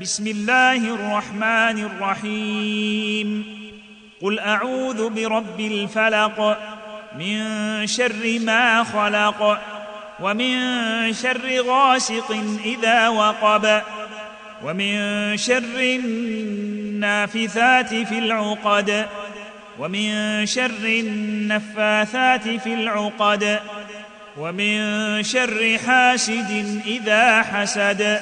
بسم الله الرحمن الرحيم. قل أعوذ برب الفلق من شر ما خلق ومن شر غاسق إذا وقب ومن شر النافثات في العقد ومن شر النفاثات في العقد ومن شر حاسد إذا حسد.